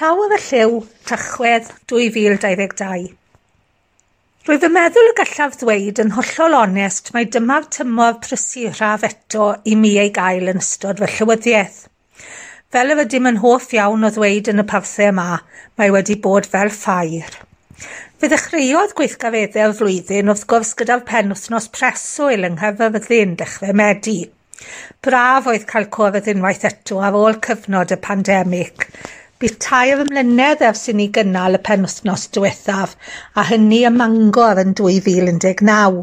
Llawodd y lliw Tachwedd 2022. Rwyf yn meddwl y gallaf ddweud yn hollol onest mai dyma'r tymor prysuraf eto i mi ei gael yn ystod fy llywyddiaeth. Fel y fydym e yn hoff iawn o ddweud yn y parthau yma, mae wedi bod fel ffair. Fe ddechreuodd gweithgareddau'r flwyddyn wrth gwrs gyda'r pen wythnos preswyl yng Nghyfyrddin dechrau Medi. Braf oedd cael cwrdd unwaith eto ar ôl cyfnod y pandemig, Bydd tair mlynedd ers i ni gynnal y penwthnos diwethaf, a hynny ym Mangor yn 2019.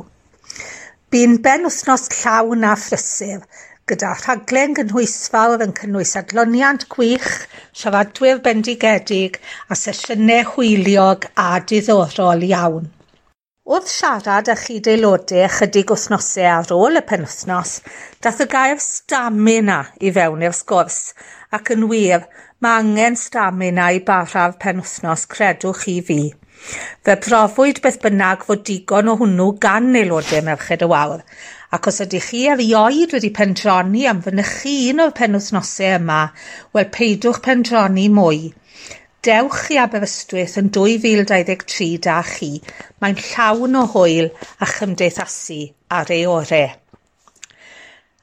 Bu'n benwthnos llawn a phrysur, gyda rhaglen gynhwysfawr yn cynnwys adloniant gwych, siaradwyr bendigedig a sesiynau hwyliog a diddorol iawn. Wrth siarad â chyd-aelodau ychydig wythnosau ar ôl y penwythnos, daeth y gair stamina i fewn i'r sgwrs ac yn wir, mae angen stamina i barhau'r penwythnos credwch chi fi. Fe brofwyd beth bynnag fod digon o hwnnw gan aelodau Merched y Wawr, ac os ydych chi erioed wedi pendroni am fynychu un o'r penwythnosau yma, wel peidwch pendroni mwy. Dewch i Aberystwyth yn 2023 da chi. Mae'n llawn o hwyl a chymdeithasu ar ei orau.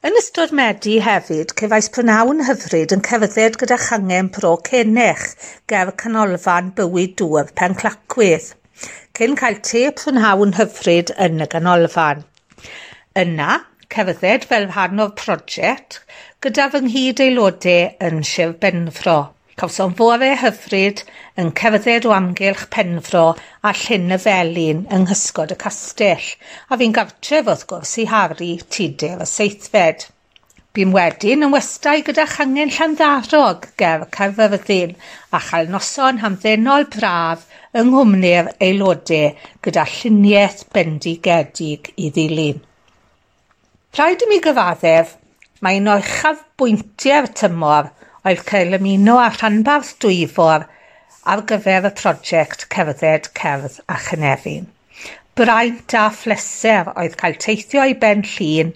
Yn ystod Medi hefyd, cefais prynawn hyfryd yn cerdded gyda changen pro cenech ger canolfan bywyd dŵr penclacwydd, cyn cael te prynhawn hyfryd yn y ganolfan. Yna, cerdded fel rhan o'r prosiect gyda fy nghyd aelodau yn Sir Benfro. Cawsom fore hyfryd yn cerdded o amgylch penfro a llyn y felin yng nghysgod y castell, a fi'n gartref wrth gwrs i Harry, tudur y seithfed. Bu'n wedyn yn westau gyda chyngen Llanddarog ger Caerfyrddin a chael noson hamddenol braf yng Nghymru'r aelodau gyda lluniaeth bendigedig i ddilyn. Rhaid i mi gyfaddef, mae un o'r chafbwyntiau'r tymor oedd cael ymuno â rhanbarth dwyfor ar gyfer y prosiect cerdded cerdd a chynefin. Braint a phleser oedd cael teithio i ben llun,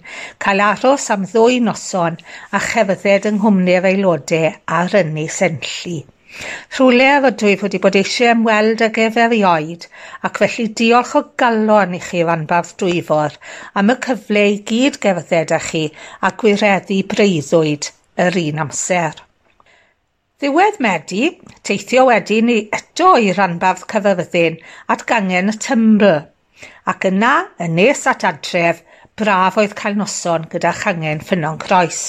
cael aros am ddwy noson a cherdded yng Nghymru'r aelodau ar ynni senllu. Rhwler ydw i wedi bod eisiau ymweld ag efer i oed ac felly diolch o galon i chi ranbarth dwyfor am y cyfle i gyd gerdded â chi a gwireddu breuddwyd yr un amser. Ddiwedd Medi, teithio wedyn i eto i ranbarth cyfyrddin at gangen y tymbl, ac yna, yn nes at adref, braf oedd cael noson gyda changen ffynon croes.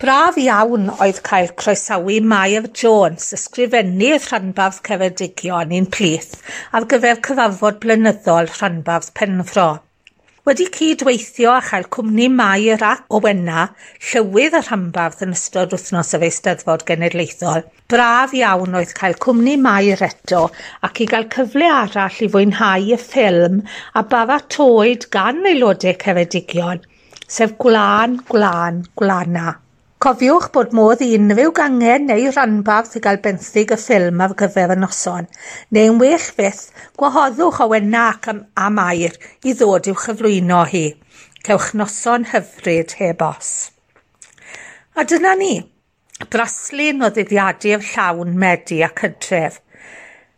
Braf iawn oedd cael croesawu Maef Jones, ysgrifennydd rhanbarth Ceredigion un plith, ar gyfer cyfarfod blynyddol rhanbarth Penfro wedi cydweithio a chael cwmni Mair ac Owenna, llywydd y rhambarth yn ystod wythnos y feisteddfod genedlaethol. Braf iawn oedd cael cwmni Mair eto ac i gael cyfle arall i fwynhau y ffilm a bafatwyd gan aelodau cefedigion, sef Gwlan, Gwlan, gwlana. Cofiwch bod modd i unrhyw gangen neu rhanbarth gael benthyg y ffilm ar gyfer y noson, neu'n well fyth, gwahoddwch Owena ac am, a i ddod i'w chyflwyno hi. Cewch noson hyfryd heb os. A dyna ni, braslun o ddyddiadur llawn medu a cydref.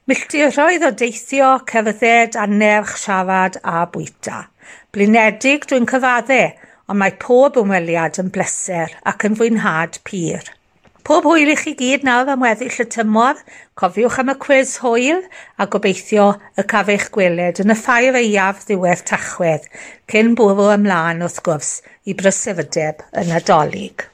Milltiroedd o deithio, cerdded, anerch, siarad a bwyta. Blinedig dwi'n cyfaddau, ond mae pob ymweliad yn bleser ac yn fwynhad pur. Pob hwyl i chi gyd nawr am weddill y tymor, cofiwch am y cwiz hwyl a gobeithio y caf eich gweled yn y ffair eiaf ddiwedd tachwedd, cyn bwrw ymlaen wrth gwrs i brysefydeb yn nadolig.